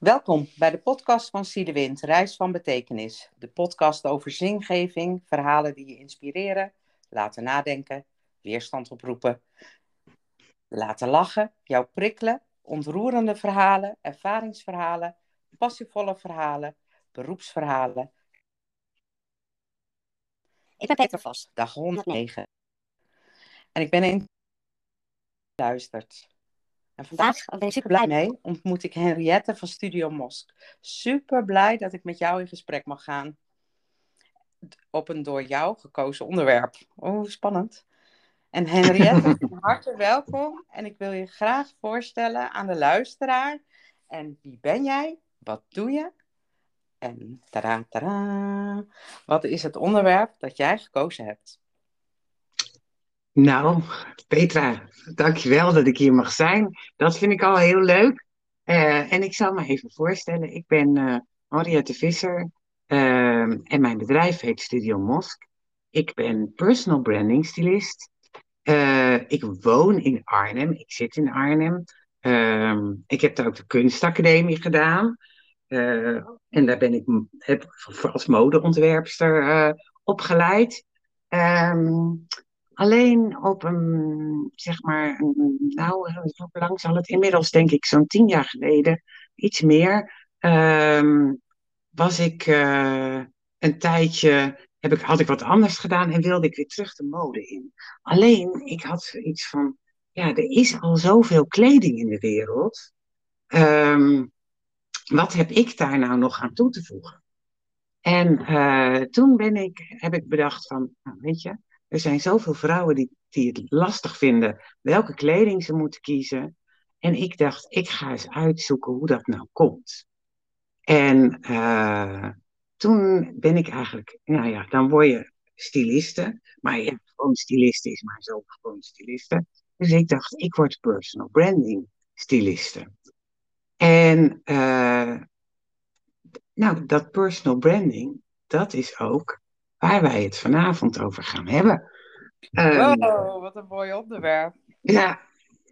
Welkom bij de podcast van Zie de Wind, Reis van Betekenis. De podcast over zingeving, verhalen die je inspireren, laten nadenken, weerstand oproepen, laten lachen, jou prikkelen, ontroerende verhalen, ervaringsverhalen, passievolle verhalen, beroepsverhalen. Ik ben Peter Vos. Dag 109. En ik ben een luisterd. En vandaag ben ik super blij mee ontmoet ik Henriette van Studio Mosk. Super blij dat ik met jou in gesprek mag gaan. Op een door jou gekozen onderwerp. Oh, spannend. En Henriette, van harte welkom. En ik wil je graag voorstellen aan de luisteraar. En wie ben jij? Wat doe je? En tada, tada. Wat is het onderwerp dat jij gekozen hebt? Nou, Petra, dankjewel dat ik hier mag zijn. Dat vind ik al heel leuk. Uh, en ik zal me even voorstellen. Ik ben uh, Henriette Visser uh, en mijn bedrijf heet Studio Mosk. Ik ben personal branding stylist. ik woon in Arnhem. Ik zit in Arnhem. Ehm, ik heb daar ook de kunstacademie gedaan. en daar ben ik heb, als modeontwerpster opgeleid. Um, Alleen op een, zeg maar, nou, hoe lang zal het inmiddels, denk ik, zo'n tien jaar geleden, iets meer, um, was ik uh, een tijdje, heb ik, had ik wat anders gedaan en wilde ik weer terug de mode in. Alleen, ik had iets van, ja, er is al zoveel kleding in de wereld. Um, wat heb ik daar nou nog aan toe te voegen? En uh, toen ben ik, heb ik bedacht van, nou, weet je, er zijn zoveel vrouwen die, het lastig vinden welke kleding ze moeten kiezen. En ik dacht, ik ga eens uitzoeken hoe dat nou komt. En uh, toen ben ik eigenlijk, nou ja, dan word je styliste. Maar gewoon styliste is maar zo gewoon styliste. Dus ik dacht, ik word personal branding styliste. En uh, nou, dat personal branding, dat is ook waar wij het vanavond over gaan hebben. Um, wow, wat een mooi onderwerp. Ja.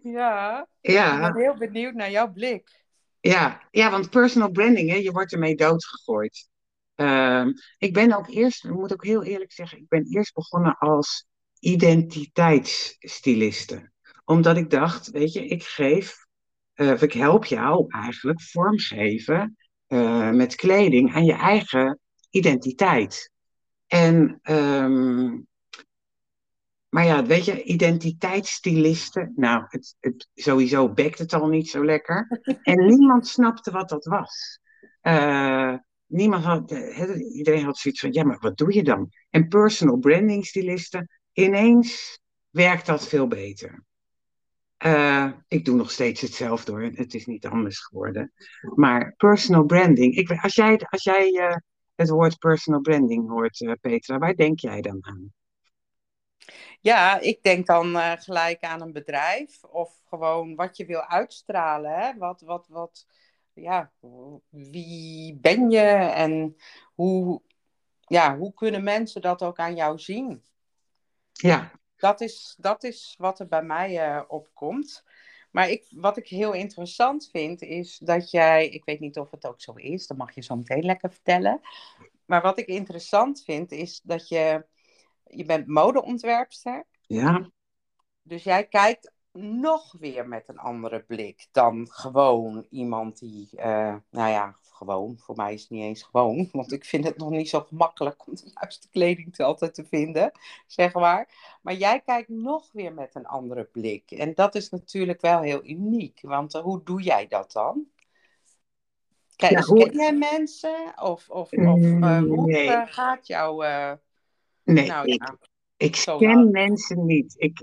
Ja. ja. Ik ben heel benieuwd naar jouw blik. Ja, ja want personal branding, hè, je wordt ermee doodgegooid. Um, ik ben ook eerst, ik moet ook heel eerlijk zeggen, ik ben eerst begonnen als identiteitsstiliste. Omdat ik dacht, weet je, ik geef, uh, ik help jou eigenlijk vormgeven uh, met kleding aan je eigen identiteit. En, um, maar ja, weet je, identiteitsstilisten, nou, het, het, sowieso bekt het al niet zo lekker. En niemand snapte wat dat was. Uh, niemand had, iedereen had zoiets van, ja, maar wat doe je dan? En personal branding stylisten, ineens werkt dat veel beter. Uh, ik doe nog steeds hetzelfde hoor, het is niet anders geworden. Maar personal branding, ik, als jij, als jij uh, het woord personal branding hoort, uh, Petra, waar denk jij dan aan? Ja, ik denk dan uh, gelijk aan een bedrijf of gewoon wat je wil uitstralen. Hè? Wat, wat, wat, ja, wie ben je en hoe, ja, hoe kunnen mensen dat ook aan jou zien? Ja. Dat is, dat is wat er bij mij uh, opkomt. Maar ik, wat ik heel interessant vind, is dat jij, ik weet niet of het ook zo is, dat mag je zo meteen lekker vertellen. Maar wat ik interessant vind, is dat je, je bent modeontwerpster. Ja. Dus jij kijkt nog weer met een andere blik dan gewoon iemand die, uh, nou ja, gewoon, voor mij is het niet eens gewoon, want ik vind het nog niet zo gemakkelijk om de juiste kleding te altijd te vinden, zeg maar. Maar jij kijkt nog weer met een andere blik. En dat is natuurlijk wel heel uniek, want uh, hoe doe jij dat dan? Kijk, ja, hoe... ken jij mensen? Of, of, of uh, hoe nee. gaat jouw... nee, nou, ik, ja, ik ken mensen niet. Ik,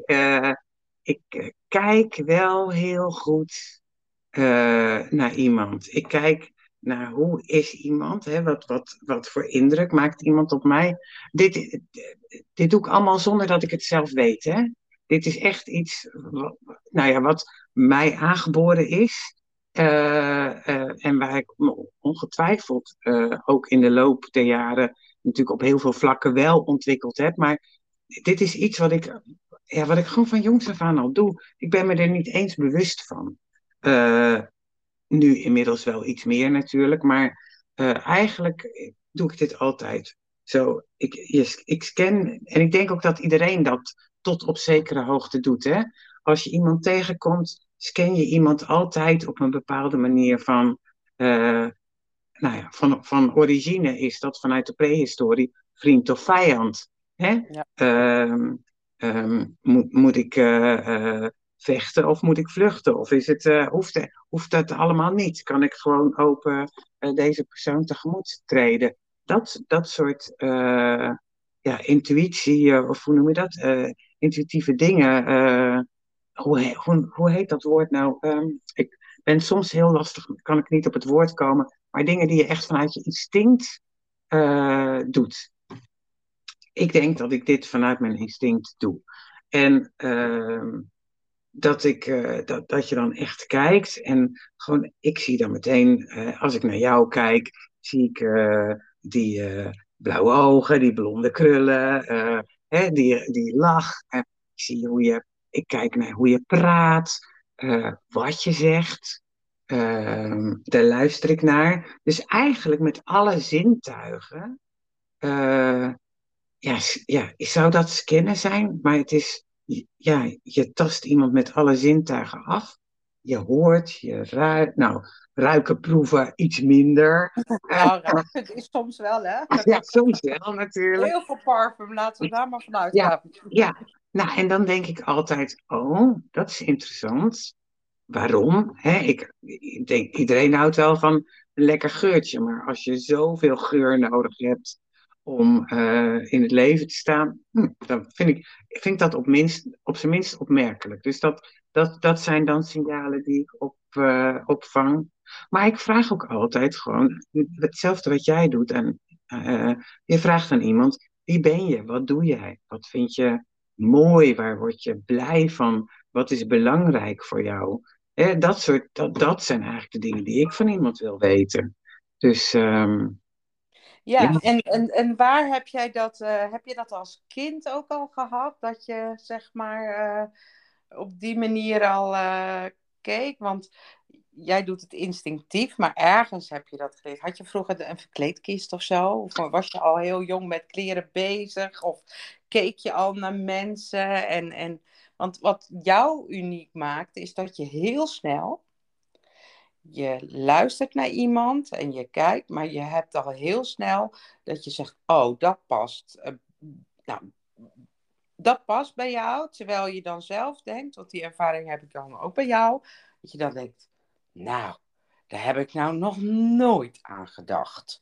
ik kijk wel heel goed naar iemand. Ik kijk naar hoe is iemand, hè? Wat, wat, wat voor indruk maakt iemand op mij. Dit, dit doe ik allemaal zonder dat ik het zelf weet. Hè? Dit is echt iets nou ja, wat mij aangeboren is. Uh, uh, en waar ik ongetwijfeld uh, ook in de loop der jaren natuurlijk op heel veel vlakken wel ontwikkeld heb. Maar dit is iets wat ik, ja, wat ik gewoon van jongs af aan al doe. Ik ben me er niet eens bewust van. Nu inmiddels wel iets meer natuurlijk, maar eh, eigenlijk doe ik dit altijd. Zo, ik, ik scan, en ik denk ook dat iedereen dat tot op zekere hoogte doet. Hè? Als je iemand tegenkomt, scan je iemand altijd op een bepaalde manier van, uh, nou ja, van, van origine is dat vanuit de prehistorie vriend of vijand. Hè? Ja. Ehm, ehm, moet, moet ik uh, vechten of moet ik vluchten? Of is het, uh, hoeft, hoeft dat allemaal niet? Kan ik gewoon open deze persoon tegemoet treden? Dat, dat soort ja, intuïtie, of hoe noem je dat? intuïtieve dingen. hoe, hoe, hoe heet dat woord nou? Um, ik ben soms heel lastig, kan ik niet op het woord komen. Maar dingen die je echt vanuit je instinct doet ik denk dat ik dit vanuit mijn instinct doe. En uh, dat, ik, uh, dat, dat je dan echt kijkt en gewoon, ik zie dan meteen, uh, als ik naar jou kijk, zie ik uh, die blauwe ogen, die blonde krullen, hè, die, die lach. ik zie hoe je, ik kijk naar hoe je praat, wat je zegt. Ehm, daar luister ik naar. Dus eigenlijk met alle zintuigen ja, ja, zou dat scannen zijn? Maar het is, ja, je tast iemand met alle zintuigen af. Je hoort, je ruikt. Nou, ruiken, proeven iets minder. Nou, ruiken is soms wel, hè? Ja, soms wel, natuurlijk. Heel veel parfum, laten we daar maar vanuit ja, Ja, nou, en dan denk ik altijd, oh, dat is interessant. Waarom? Ik, ik denk, iedereen houdt wel van een lekker geurtje, maar als je zoveel geur nodig hebt om uh, in het leven te staan, hm, dan vind ik, vind dat op, minst, op zijn minst opmerkelijk. Dus dat, dat, dat zijn dan signalen die ik op, uh, opvang. Maar ik vraag ook altijd gewoon hetzelfde wat jij doet. En, uh, je vraagt aan iemand, wie ben je? Wat doe jij? Wat vind je mooi? Waar word je blij van? Wat is belangrijk voor jou? Eh, dat, soort, dat, dat zijn eigenlijk de dingen die ik van iemand wil weten. Dus um, ja, En, en, en waar heb jij dat, uh, heb je dat als kind ook al gehad? Dat je zeg maar uh, op die manier al uh, keek? Want jij doet het instinctief, maar ergens heb je dat geleerd. Had je vroeger een verkleedkist of zo? Of was je al heel jong met kleren bezig? Of keek je al naar mensen? En, en, want wat jou uniek maakt, is dat je heel snel je luistert naar iemand en je kijkt, maar je hebt al heel snel dat je zegt, oh, dat past. Eh, nou, dat past bij jou, terwijl je dan zelf denkt, want die ervaring heb ik dan ook bij jou, dat je dan denkt, nou, daar heb ik nou nog nooit aan gedacht.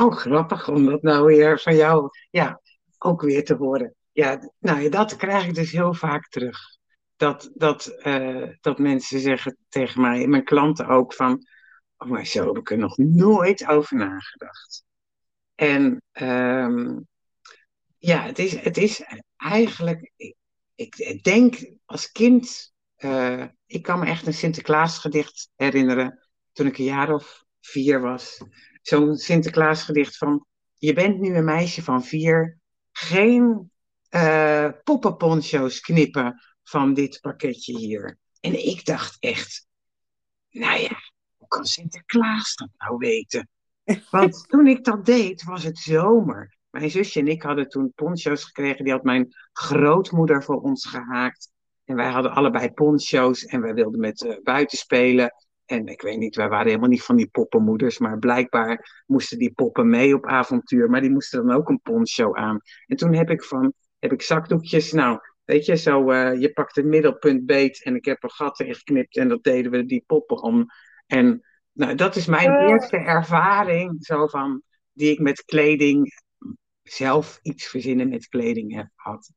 Oh, grappig om dat nou weer van jou, ja, ook weer te horen. Ja, nou dat krijg ik dus heel vaak terug dat, dat, uh, dat mensen zeggen tegen mij, mijn klanten ook, van, oh maar zo heb ik er nog nooit over nagedacht. En um, ja, het is, het is eigenlijk, ik, denk als kind, uh, ik kan me echt een Sinterklaasgedicht herinneren, toen ik een jaar of vier was. Zo'n Sinterklaasgedicht van, je bent nu een meisje van vier, geen uh, poppenponcho's knippen van dit pakketje hier. En ik dacht echt, nou ja, hoe kan Sinterklaas dat nou weten? Want toen ik dat deed, was het zomer. Mijn zusje en ik hadden toen poncho's gekregen. Die had mijn grootmoeder voor ons gehaakt. En wij hadden allebei poncho's en wij wilden met uh, buiten spelen. En ik weet niet, wij waren helemaal niet van die poppenmoeders. Maar blijkbaar moesten die poppen mee op avontuur. Maar die moesten dan ook een poncho aan. En toen heb ik van, heb ik zakdoekjes. Nou, Weet je, zo, uh, je pakt het middelpunt beet en ik heb een gat ingeknipt en dat deden we die poppen om. En nou, dat is mijn eerste ervaring zo van, die ik met kleding, zelf iets verzinnen met kleding heb gehad.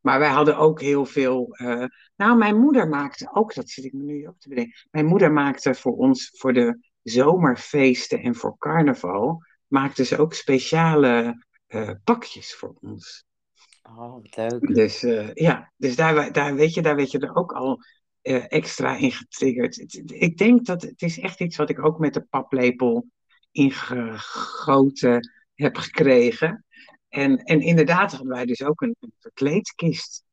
Maar wij hadden ook heel veel. Uh, nou, mijn moeder maakte ook, dat zit ik me nu ook te bedenken. Mijn moeder maakte voor ons, voor de zomerfeesten en voor carnaval, maakte ze ook speciale uh, pakjes voor ons. Oh, leuk. Dus uh, ja, dus daar, daar, weet je, daar weet je er ook al uh, extra in getriggerd. Ik denk dat het is echt iets wat ik ook met de paplepel ingegoten heb gekregen. En, en inderdaad hadden wij dus ook een, een verkleedkist.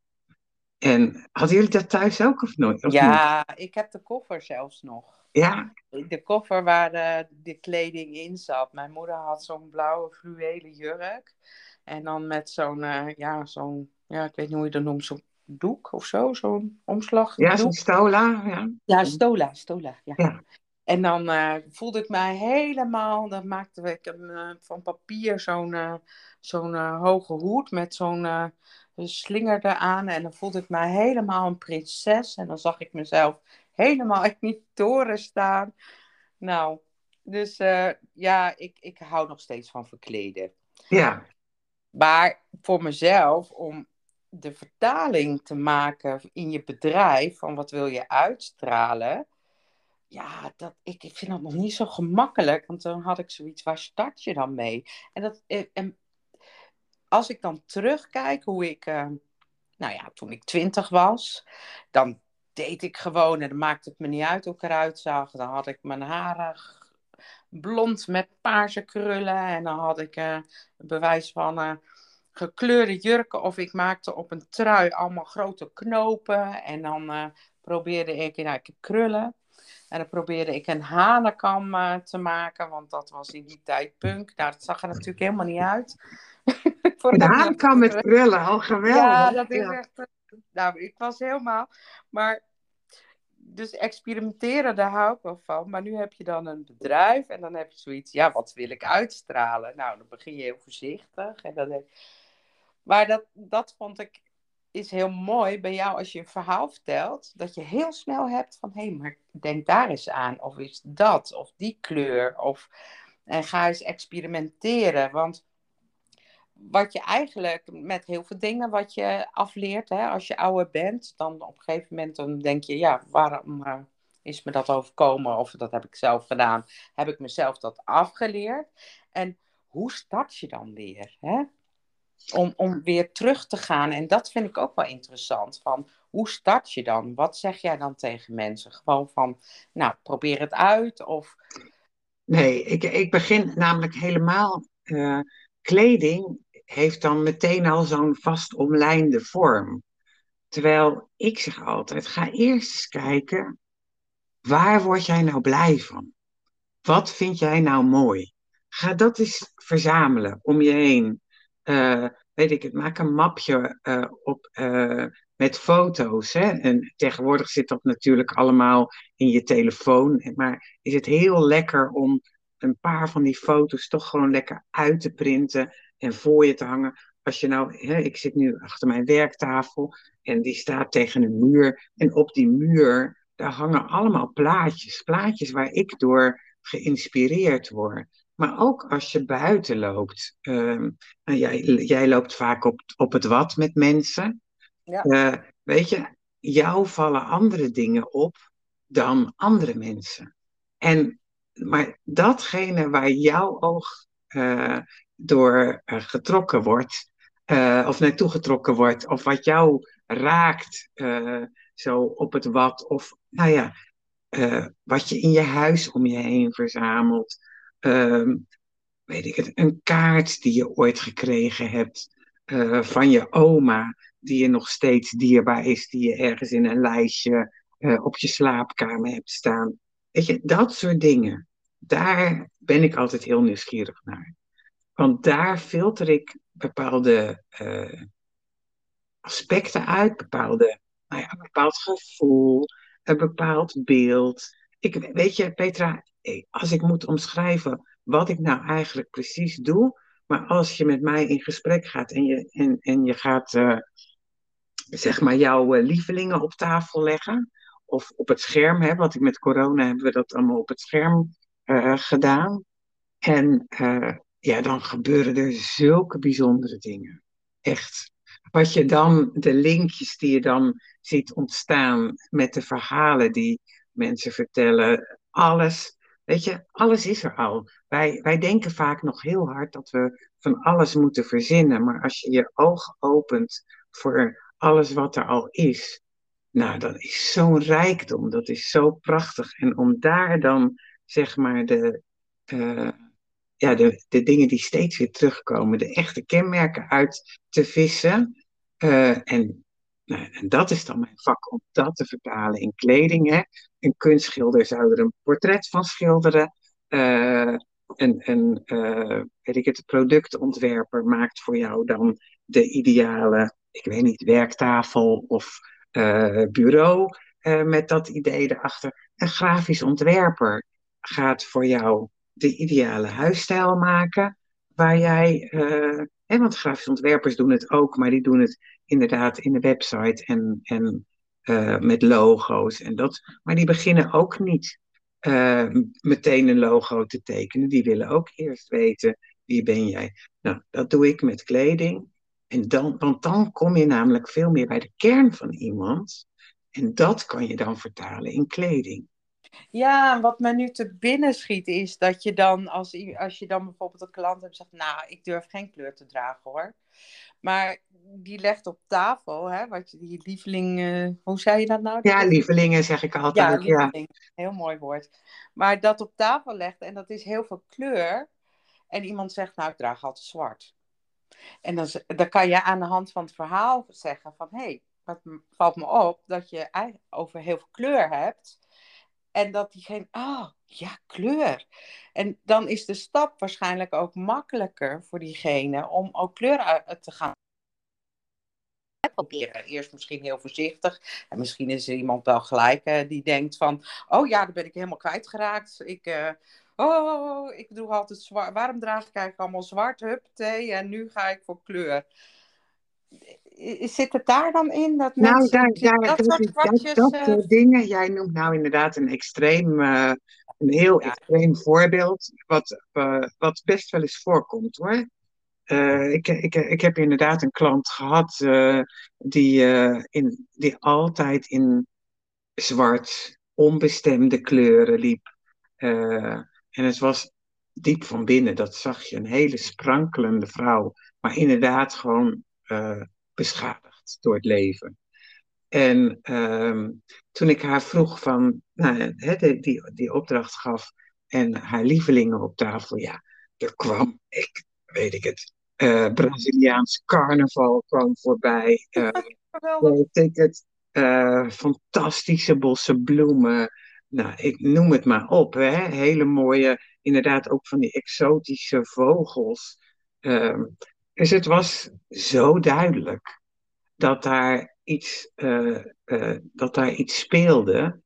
En hadden jullie dat thuis ook of nooit? Of ja, niet? ik heb de koffer zelfs nog. Ja, de koffer waar de, de kleding in zat. Mijn moeder had zo'n blauwe fluwelen jurk. En dan met zo'n, eh, ja, zo'n, ja, ik weet niet hoe je dat noemt, zo'n doek of zo, zo'n omslag. ja zo'n stola. Ja. Ja, stola, stola, ja. Ja. En dan eh, voelde ik mij helemaal, dan maakte ik hem eh, van papier zo'n zo'n hoge hoed met zo'n slinger eraan. En dan voelde ik mij helemaal een prinses. En dan zag ik mezelf helemaal in die toren staan. Nou, dus ja, ik, ik hou nog steeds van verkleden. ja, Maar voor mezelf, om de vertaling te maken in je bedrijf, van wat wil je uitstralen, ja, dat, ik, ik vind dat nog niet zo gemakkelijk, want dan had ik zoiets, waar start je dan mee? En, dat, eh, en als ik dan terugkijk hoe ik, eh, nou ja, toen ik twintig was, dan deed ik gewoon, en dan maakte het me niet uit hoe ik eruit zag, dan had ik mijn haren blond met paarse krullen en dan had ik eh, bewijs van eh, gekleurde jurken of ik maakte op een trui allemaal grote knopen en dan eh, probeerde ik, nou ik heb krullen, en dan probeerde ik een hanenkam te maken, want dat was in die tijd punk. Nou, dat zag er natuurlijk helemaal niet uit. Voor een hanenkam met krullen, al geweldig. Ja, dat is Ja. echt... Nou, ik was helemaal... Maar... Dus experimenteren, daar hou ik wel van. Maar nu heb je dan een bedrijf en dan heb je zoiets... Ja, wat wil ik uitstralen? Nou, dan begin je heel voorzichtig. En dan. Maar dat, dat vond ik... Is heel mooi bij jou als je een verhaal vertelt. Dat je heel snel hebt van... Hé, hey, maar denk daar eens aan. Of is dat? Of die kleur? Of... En ga eens experimenteren. Want wat je eigenlijk met heel veel dingen wat je afleert, hè, als je ouder bent, dan op een gegeven moment dan denk je, ja, waarom eh, is me dat overkomen? Of dat heb ik zelf gedaan. Heb ik mezelf dat afgeleerd? En hoe start je dan weer? Hè? Om, om weer terug te gaan. En dat vind ik ook wel interessant. Van, hoe start je dan? Wat zeg jij dan tegen mensen? Gewoon van, nou, probeer het uit. Of, Nee, ik, ik begin namelijk helemaal. eh, kleding heeft dan meteen al zo'n vast omlijnde vorm. Terwijl ik zeg altijd: ga eerst eens kijken. Waar word jij nou blij van? Wat vind jij nou mooi? Ga dat eens verzamelen om je heen. Eh, weet ik het, maak een mapje eh, op, eh, met foto's. Hè? En tegenwoordig zit dat natuurlijk allemaal in je telefoon. Maar is het heel lekker om een paar van die foto's toch gewoon lekker uit te printen en voor je te hangen. Als je nou, hè, ik zit nu achter mijn werktafel en die staat tegen een muur. En op die muur, daar hangen allemaal plaatjes. Plaatjes waar ik door geïnspireerd word. Maar ook als je buiten loopt. ehm, nou, jij, jij loopt vaak op, op het wat met mensen. Ja. Eh, weet je, jou vallen andere dingen op dan andere mensen. En, maar datgene waar jouw oog eh, door eh, getrokken wordt, eh, of naartoe getrokken wordt, of wat jou raakt, eh, zo op het wat, of nou ja, wat je in je huis om je heen verzamelt. Ehm, weet ik het, een kaart die je ooit gekregen hebt van je oma, die je nog steeds dierbaar is, die je ergens in een lijstje op je slaapkamer hebt staan. Weet je, dat soort dingen. Daar ben ik altijd heel nieuwsgierig naar. Want daar filter ik bepaalde eh, aspecten uit, bepaalde, nou ja, een bepaald gevoel, een bepaald beeld. Ik, weet je, Petra, eh, als ik moet omschrijven wat ik nou eigenlijk precies doe, maar als je met mij in gesprek gaat en je, en, en je gaat, eh, zeg maar, jouw lievelingen op tafel leggen, of op het scherm, hè, want met corona hebben we dat allemaal op het scherm gedaan. En ja, dan gebeuren er zulke bijzondere dingen. Echt. Wat je dan, de linkjes die je dan ziet ontstaan met de verhalen die mensen vertellen, alles, weet je, alles is er al. Wij, wij denken vaak nog heel hard dat we van alles moeten verzinnen, maar als je je ogen opent voor alles wat er al is, nou, dat is zo'n rijkdom, dat is zo prachtig. En om daar dan, zeg maar, de, uh, ja, de, de dingen die steeds weer terugkomen, de echte kenmerken uit te vissen. Uh, en Nou, en dat is dan mijn vak om dat te vertalen in kleding. Hè. Een kunstschilder zou er een portret van schilderen. Uh, een, een uh, weet ik het, productontwerper maakt voor jou dan de ideale, ik weet niet, werktafel of bureau met dat idee erachter. Een grafisch ontwerper gaat voor jou de ideale huisstijl maken, waar jij, hè, want grafische ontwerpers doen het ook, maar die doen het inderdaad in de website en, en uh, met logo's en dat. Maar die beginnen ook niet uh, meteen een logo te tekenen. Die willen ook eerst weten wie ben jij. Nou, dat doe ik met kleding. En dan, want dan kom je namelijk veel meer bij de kern van iemand. En dat kan je dan vertalen in kleding. Ja, wat mij nu te binnen schiet is dat je dan, als, als je dan bijvoorbeeld een klant hebt, zegt, nou, ik durf geen kleur te dragen hoor. Maar die legt op tafel, hè, wat je, die lieveling, uh, hoe zei je dat nou? Ja, lievelingen zeg ik altijd. Ja, lieveling, ja. heel mooi woord. Maar dat op tafel legt en dat is heel veel kleur. En iemand zegt, nou, ik draag altijd zwart. En dan, dan kan je aan de hand van het verhaal zeggen van, hé, hey, wat valt me op dat je over heel veel kleur hebt. En dat diegene, oh, ja, kleur. En dan is de stap waarschijnlijk ook makkelijker voor diegene om ook kleur te gaan proberen. Eerst misschien heel voorzichtig. En misschien is er iemand wel gelijk uh, die denkt van... Oh ja, dan ben ik helemaal kwijtgeraakt. Ik... Uh, oh, ik doe altijd zwart. Waarom draag ik eigenlijk allemaal zwart? Hup, thee. En nu ga ik voor kleur. Zit het daar dan in? Dat nou, mensen, daar, daar, dat, soort kwartjes, dat, dat uh... dingen. Jij noemt nou inderdaad een extreem, een heel extreem voorbeeld. Wat, wat best wel eens voorkomt hoor. Ik, ik, ik heb inderdaad een klant gehad die, in, die altijd in zwart, onbestemde kleuren liep. en het was diep van binnen, dat zag je, een hele sprankelende vrouw, maar inderdaad gewoon beschadigd door het leven. En ehm, toen ik haar vroeg van, nou, he, die, die opdracht gaf en haar lievelingen op tafel, ja, er kwam, ik weet ik het, uh, Braziliaans carnaval kwam voorbij. Uh, ticket, uh, fantastische bossen bloemen. Nou, ik noem het maar op. Hè? Hele mooie, inderdaad ook van die exotische vogels. Uh, dus het was zo duidelijk dat daar iets, dat daar iets speelde.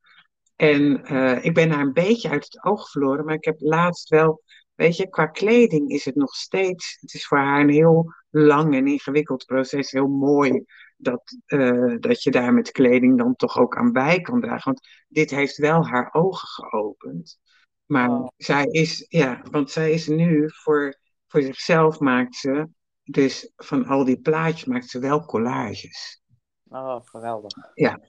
En ik ben haar een beetje uit het oog verloren, maar ik heb laatst wel Weet je, qua kleding is het nog steeds, het is voor haar een heel lang en ingewikkeld proces, heel mooi dat, dat je daar met kleding dan toch ook aan bij kan dragen. Want dit heeft wel haar ogen geopend. Maar oh. zij is, ja, want zij is nu voor, voor zichzelf maakt ze, dus van al die plaatjes maakt ze wel collages. Oh, geweldig. Ja,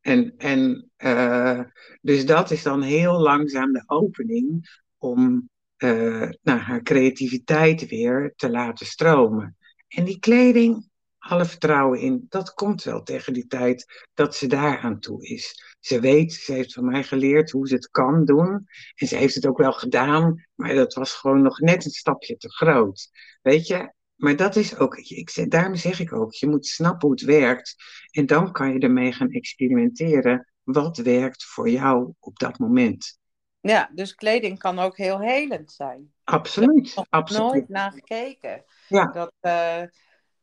en, en uh, dus dat is dan heel langzaam de opening om uh, nou, haar creativiteit weer te laten stromen. En die kleding, alle vertrouwen in, dat komt wel tegen die tijd dat ze daar aan toe is. Ze weet, ze heeft van mij geleerd hoe ze het kan doen. En ze heeft het ook wel gedaan, maar dat was gewoon nog net een stapje te groot. Weet je, maar dat is ook, ik, daarom zeg ik ook, je moet snappen hoe het werkt. En dan kan je ermee gaan experimenteren. Wat werkt voor jou op dat moment? Ja, dus kleding kan ook heel helend zijn. Absoluut. Ik heb absoluut. nooit naar gekeken. Ja. Dat, uh,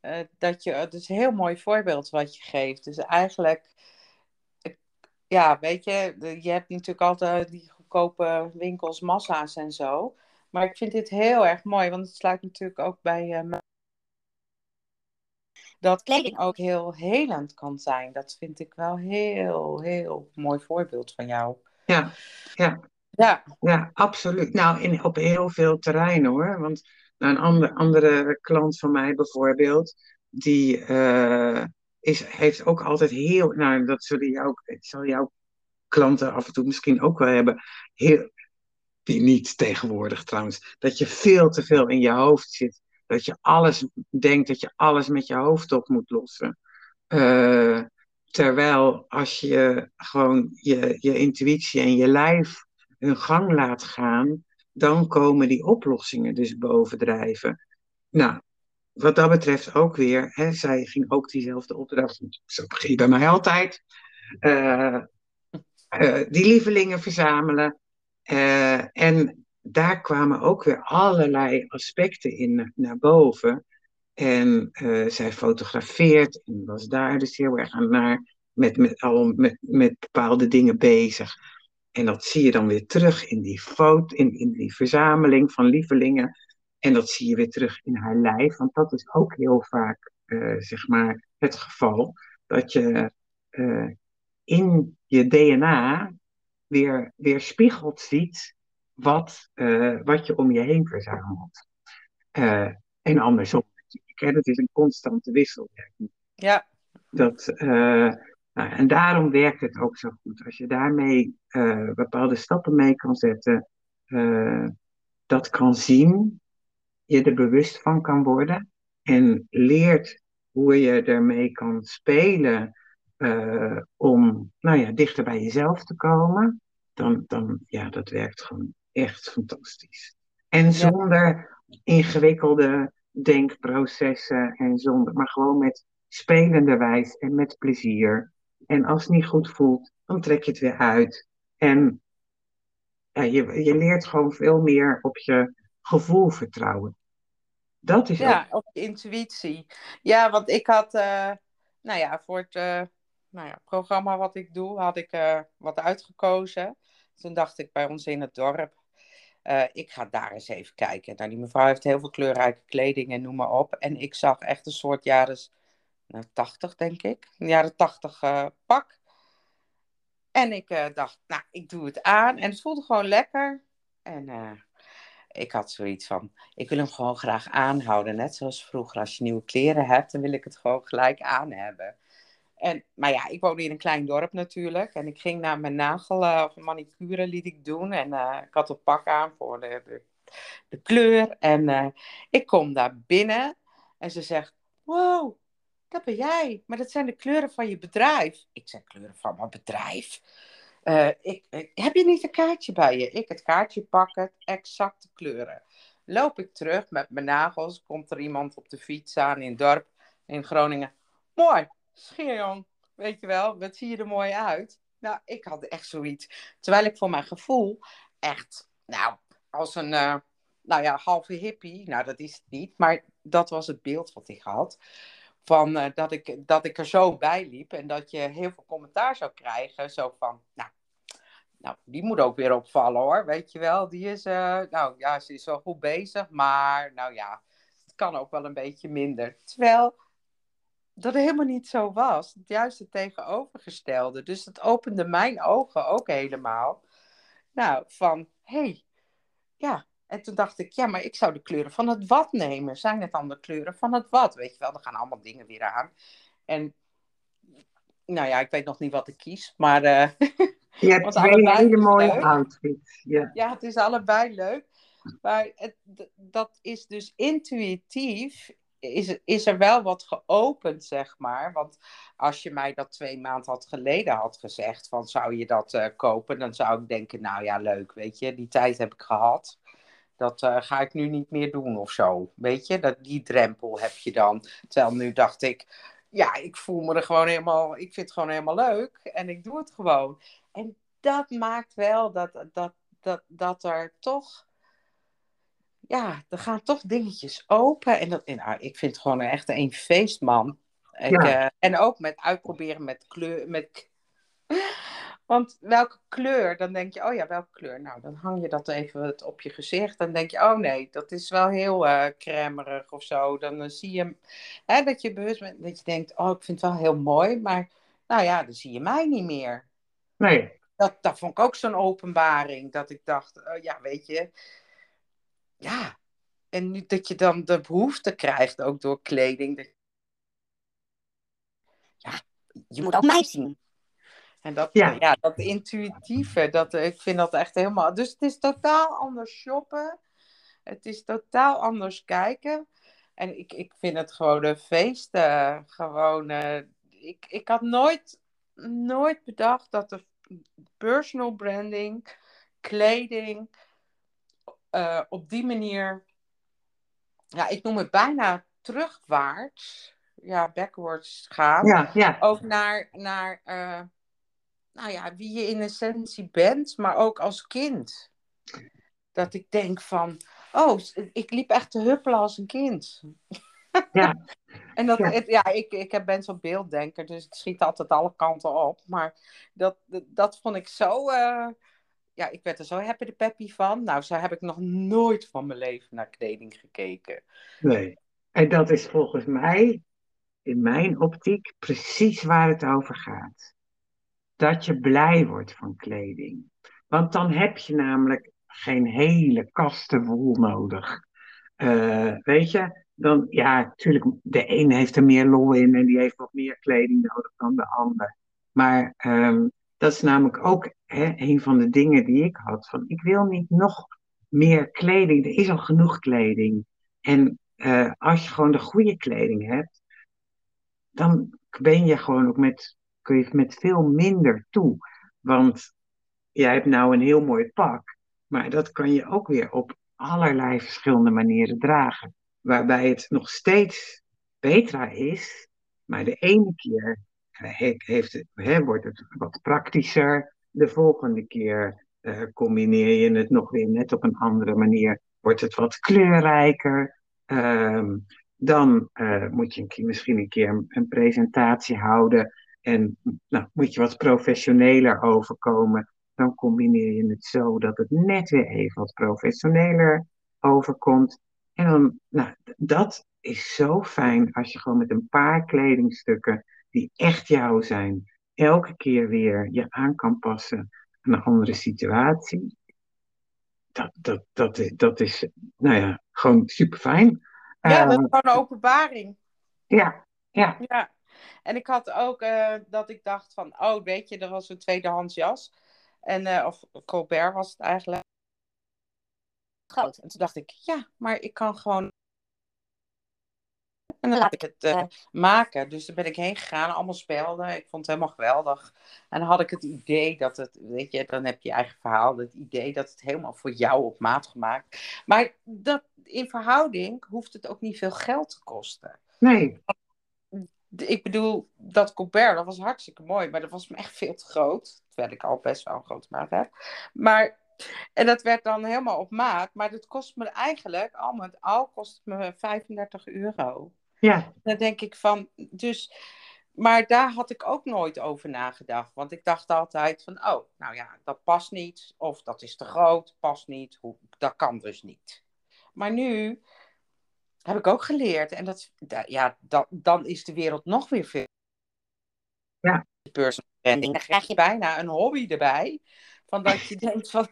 uh, dat je, het is een heel mooi voorbeeld wat je geeft. Dus eigenlijk, ja, weet je, je hebt natuurlijk altijd die goedkope winkels, massa's en zo. Maar ik vind dit heel erg mooi, want het sluit natuurlijk ook bij uh, dat kleding ook heel helend kan zijn. Dat vind ik wel heel, heel mooi voorbeeld van jou. Ja, ja. Ja. ja, absoluut. Nou, in, op heel veel terreinen hoor. Want nou, een andere, andere klant van mij bijvoorbeeld, die uh, is, heeft ook altijd heel, nou dat zullen jou, zal jouw klanten af en toe misschien ook wel hebben, heel, die niet tegenwoordig trouwens, dat je veel te veel in je hoofd zit. Dat je alles denkt, dat je alles met je hoofd op moet lossen. Uh, terwijl als je gewoon je, je intuïtie en je lijf hun gang laat gaan, dan komen die oplossingen dus bovendrijven. Nou, wat dat betreft ook weer, hè, zij ging ook diezelfde opdracht, zo begint bij mij altijd, uh, die lievelingen verzamelen. En daar kwamen ook weer allerlei aspecten in naar boven. En zij fotografeert en was daar dus heel erg aan naar, met, met, al met, met bepaalde dingen bezig. En dat zie je dan weer terug in die foto, in, in die verzameling van lievelingen. En dat zie je weer terug in haar lijf, want dat is ook heel vaak, uh, zeg maar, het geval. Dat je in je DNA weer, weer spiegeld ziet wat, uh, wat je om je heen verzamelt. en andersom natuurlijk. Dat is een constante wisselwerking. Ja. Dat, nou, en daarom werkt het ook zo goed. Als je daarmee bepaalde stappen mee kan zetten, dat kan zien, je er bewust van kan worden en leert hoe je ermee kan spelen uh, om nou ja, dichter bij jezelf te komen, dan, dan ja, dat werkt gewoon echt fantastisch. En zonder ingewikkelde denkprocessen en zonder, maar gewoon met spelende wijs en met plezier. En als het niet goed voelt, dan trek je het weer uit. En ja, je, je leert gewoon veel meer op je gevoel vertrouwen. Dat is ja, op je intuïtie. Ja, want ik had, uh, nou ja, voor het uh, nou ja, programma wat ik doe, had ik uh, wat uitgekozen. Toen dacht ik bij ons in het dorp, ik ga daar eens even kijken. Nou, die mevrouw heeft heel veel kleurrijke kleding en noem maar op. En ik zag echt een soort jaren nou, 80, denk ik. Een jaren 80 pak. En ik dacht, nou, ik doe het aan. En het voelde gewoon lekker. En ik had zoiets van, ik wil hem gewoon graag aanhouden. Net zoals vroeger, als je nieuwe kleren hebt, dan wil ik het gewoon gelijk aan hebben. En, maar ja, ik woonde in een klein dorp natuurlijk. En ik ging naar mijn nagel uh, of manicure liet ik doen. En uh, ik had een pak aan voor de, de, kleur. En uh, ik kom daar binnen en ze zegt, wow, dat ben jij. Maar dat zijn de kleuren van je bedrijf. Ik zeg, kleuren van mijn bedrijf? Ik, heb je niet een kaartje bij je? Ik het kaartje pakken, exacte kleuren. Loop ik terug met mijn nagels, komt er iemand op de fiets aan in het dorp in Groningen. Mooi, scheerjong, weet je wel, wat zie je er mooi uit? Nou, ik had echt zoiets. Terwijl ik voor mijn gevoel echt, nou, als een, uh, nou ja, halve hippie, nou dat is het niet, maar dat was het beeld wat ik had van uh, dat, ik, dat ik er zo bij liep en dat je heel veel commentaar zou krijgen. Zo van, nou, nou die moet ook weer opvallen hoor, weet je wel. Die is, uh, nou ja, ze is wel goed bezig, maar nou ja, het kan ook wel een beetje minder. Terwijl dat helemaal niet zo was. Het juist het tegenovergestelde. Dus dat opende mijn ogen ook helemaal. Nou, van, hé, hey, ja, en toen dacht ik, ja, maar ik zou de kleuren van het wat nemen. Zijn het dan de kleuren van het wat? Weet je wel, er gaan allemaal dingen weer aan. En nou ja, ik weet nog niet wat ik kies, maar... Uh, je hebt twee hele mooie outfits. Ja. ja, het is allebei leuk. Maar het, dat is dus intuïtief, is, is er wel wat geopend, zeg maar. Want als je mij dat twee maanden had geleden had gezegd, van zou je dat uh, kopen, dan zou ik denken, nou ja, leuk, weet je, die tijd heb ik gehad. Dat uh, ga ik nu niet meer doen of zo. Weet je, dat, die drempel heb je dan. Terwijl nu dacht ik, ja, ik voel me er gewoon helemaal, ik vind het gewoon helemaal leuk en ik doe het gewoon. En dat maakt wel dat, dat, dat, dat er toch, ja, er gaan toch dingetjes open. En, dat, nou, ik vind het gewoon echt een feestman. Ik, ja. uh, en ook met uitproberen met kleur, met want welke kleur? Dan denk je, oh ja, welke kleur? Nou, dan hang je dat even op je gezicht. Dan denk je, oh nee, dat is wel heel uh, of zo. Dan uh, zie je hè, dat je bewust bent, dat je denkt, oh, ik vind het wel heel mooi. Maar nou ja, dan zie je mij niet meer. Nee. Dat, dat vond ik ook zo'n openbaring. Dat ik dacht, uh, ja, weet je. Ja. En nu dat je dan de behoefte krijgt, ook door kleding. Dat... Ja, je moet ook mij zien. En dat, ja. ja. dat intuïtieve, dat, ik vind dat echt helemaal... Dus het is totaal anders shoppen. Het is totaal anders kijken. En ik, ik vind het gewoon een feest. Uh, gewoon, uh, ik, ik had nooit, nooit bedacht dat de personal branding, kleding, uh, op die manier... Ja, ik noem het bijna terugwaarts, ja, backwards gaan. Ja, ja. Ook naar, naar eh, nou ja, wie je in essentie bent, maar ook als kind. Dat ik denk van, oh, ik liep echt te huppelen als een kind. Ja. en dat, Ja. het- ja, ik, ik ben zo'n beelddenker, dus ik schiet altijd alle kanten op. Maar dat, dat, dat vond ik zo, eh, ja, ik werd er zo happy de peppy van. Nou, zo heb ik nog nooit van mijn leven naar kleding gekeken. Nee. En dat is volgens mij, in mijn optiek, precies waar het over gaat. Dat je blij wordt van kleding. Want dan heb je namelijk geen hele kasten vol nodig. Eh, weet je, dan, ja, natuurlijk, de een heeft er meer lol in en die heeft wat meer kleding nodig dan de ander. Maar ehm, dat is namelijk ook hè, een van de dingen die ik had. Van, ik wil niet nog meer kleding. Er is al genoeg kleding. En eh, als je gewoon de goede kleding hebt, dan ben je gewoon ook met, kun je met veel minder toe. Want jij hebt nou een heel mooi pak, maar dat kan je ook weer op allerlei verschillende manieren dragen. Waarbij het nog steeds beter is, maar de ene keer heeft wordt het wat praktischer. De volgende keer eh, combineer je het nog weer net op een andere manier. Wordt het wat kleurrijker. Ehm, dan eh, moet je misschien een keer een, een presentatie houden. En nou, moet je wat professioneler overkomen. Dan combineer je het zo dat het net weer even wat professioneler overkomt. En dan, nou, dat is zo fijn als je gewoon met een paar kledingstukken die echt jou zijn, elke keer weer je aan kan passen aan een andere situatie. Dat, dat, dat, is- dat is, nou ja, gewoon super fijn. Ja, dat Eh, is gewoon een openbaring. ja, ja, Ja, en ik had ook eh, dat ik dacht van, oh, weet je, er was een tweedehands jas. En, eh, of Colbert was het eigenlijk. Groot. En toen dacht ik, ja, maar ik kan gewoon. En dan laat ik het eh, maken. Dus daar ben ik heen gegaan, allemaal spelden. Ik vond het helemaal geweldig. En dan had ik het idee dat het, weet je, dan heb je je eigen verhaal. Het idee dat het helemaal voor jou op maat gemaakt. Maar dat, in verhouding hoeft het ook niet veel geld te kosten nee, ik bedoel, dat Colbert, dat was hartstikke mooi, maar dat was me echt veel te groot. Terwijl ik al best wel een grote maat heb. Maar, en dat werd dan helemaal op maat, maar dat kost me eigenlijk, al met al, kost het me 35 euro. Ja, Dan denk ik van, dus, maar daar had ik ook nooit over nagedacht. Want ik dacht altijd van, oh, nou ja, dat past niet. Of dat is te groot, past niet. Hoe, dat kan dus niet. Maar nu heb ik ook geleerd. En dat, da- ja, dat, dan is de wereld nog weer veel. Ja. Personal branding. Dan krijg je bijna een hobby erbij. Van dat je denkt van...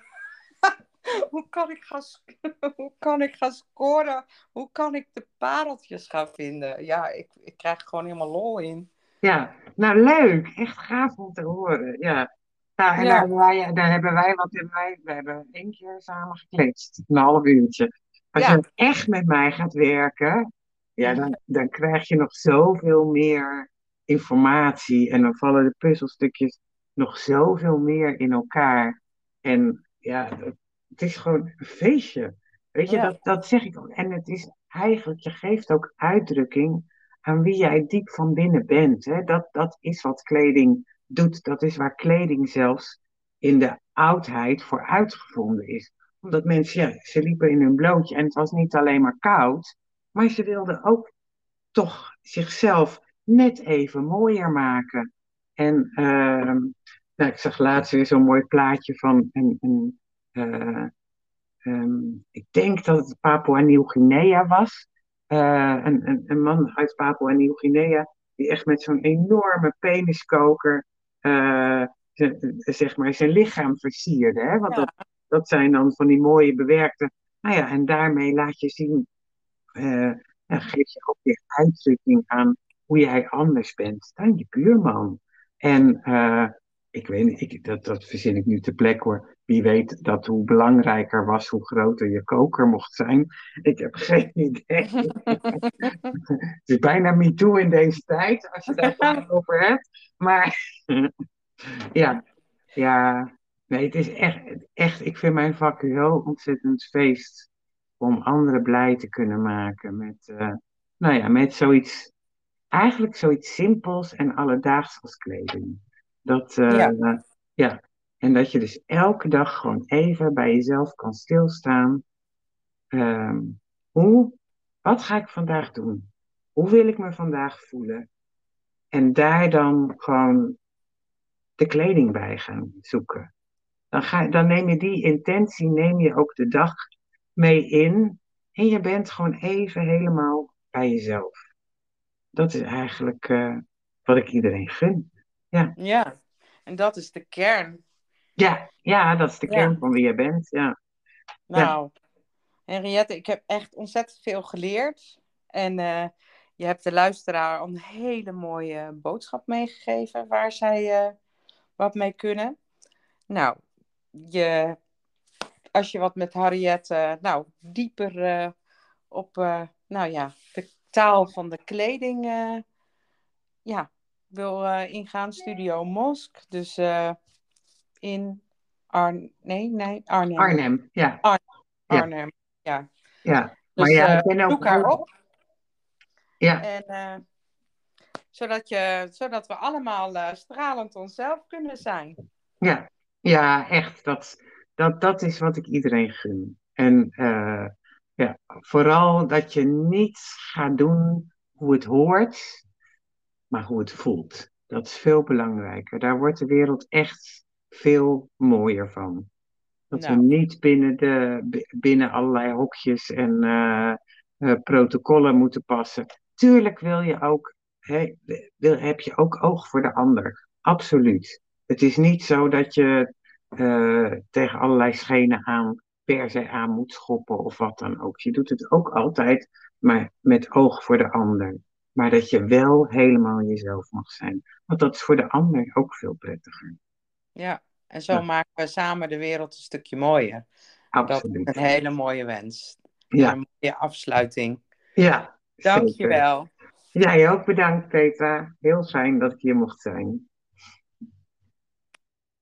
hoe, kan ik gaan, hoe kan ik gaan scoren? Hoe kan ik de pareltjes gaan vinden? Ja, ik, ik krijg er gewoon helemaal lol in. ja. Nou, leuk. Echt gaaf om te horen. Ja. Nou, en Ja. Daar, hebben wij, daar hebben wij wat in wij. We hebben één keer samen gekletst. Een half uurtje. Als Ja. je echt met mij gaat werken, ja, dan, dan krijg je nog zoveel meer informatie. En dan vallen de puzzelstukjes nog zoveel meer in elkaar. En ja, het, is gewoon een feestje. Weet je, Ja. dat, dat zeg ik ook. En het is eigenlijk, je geeft ook uitdrukking aan wie jij diep van binnen bent. Hè? Dat, dat is wat kleding doet. Dat is waar kleding zelfs in de oudheid voor uitgevonden is. Omdat mensen, ja, ze liepen in hun blootje en het was niet alleen maar koud, maar ze wilden ook toch zichzelf net even mooier maken. En nou, ik zag laatst weer zo'n mooi plaatje van een, een eh, ehm, ik denk dat het Papua Nieuw-Guinea was. Eh, een, een, een man uit Papua Nieuw-Guinea die echt met zo'n enorme peniskoker eh, zeg maar zijn lichaam versierde. Hè? Want Ja. dat, dat zijn dan van die mooie bewerkte. Nou ja, en daarmee laat je zien, geef je ook weer uitdrukking aan hoe jij anders bent dan je buurman. En ik weet niet, ik, dat, dat verzin ik nu te plek hoor. Wie weet dat hoe belangrijker was, hoe groter je koker mocht zijn. Ik heb geen idee. Het is bijna me too in deze tijd, als je daar over hebt. Maar ja, ja, nee, het is echt, echt, ik vind mijn vak zo ontzettend feest om anderen blij te kunnen maken met, eh, nou ja, met zoiets, eigenlijk zoiets simpels en alledaags als kleding. Dat, eh, Ja. ja. En dat je dus elke dag gewoon even bij jezelf kan stilstaan. Ehm, hoe, wat ga ik vandaag doen? Hoe wil ik me vandaag voelen? En daar dan gewoon de kleding bij gaan zoeken. Dan, ga, dan neem je die intentie, neem je ook de dag mee in. En je bent gewoon even helemaal bij jezelf. Dat is eigenlijk eh, wat ik iedereen gun. Ja, Ja. En dat is de kern. ja, ja dat is de Ja. kern van wie je bent. Ja, Nou, Henriette, ik heb echt ontzettend veel geleerd. En eh, je hebt de luisteraar een hele mooie boodschap meegegeven waar zij eh, wat mee kunnen. Nou, je, als je wat met Harriet, eh, nou, dieper op, nou ja, de taal van de kleding, ja, wil eh, ingaan, Studio Mosk. Dus eh, in Arn, nee, nee, Arnhem. Arnhem. Ja. Arnhem, ja. ja. Dus Maar ja, eh, ik ben ook zoek haar heel- op. Ja, En, zodat, je, zodat we allemaal stralend onszelf kunnen zijn. Ja, ja, echt. Dat, dat, dat is wat ik iedereen gun. En ja, vooral dat je niet gaat doen hoe het hoort, maar hoe het voelt. Dat is veel belangrijker. Daar wordt de wereld echt veel mooier van. Dat we Nou. niet binnen, de, bi- binnen allerlei hokjes en eh, protocollen moeten passen. Tuurlijk wil je ook, wil, heb je ook oog voor de ander. Absoluut. Het is niet zo dat je eh, tegen allerlei schenen aan per se aan moet schoppen of wat dan ook. Je doet het ook altijd, maar met oog voor de ander. Maar dat je wel helemaal jezelf mag zijn. Want dat is voor de ander ook veel prettiger. Ja, en zo Ja. maken we samen de wereld een stukje mooier. Dat is Absoluut. een hele mooie wens. Ja, Een mooie afsluiting. ja. zeker. Dankjewel. Jij ook bedankt, Petra. Heel fijn dat ik hier mocht zijn.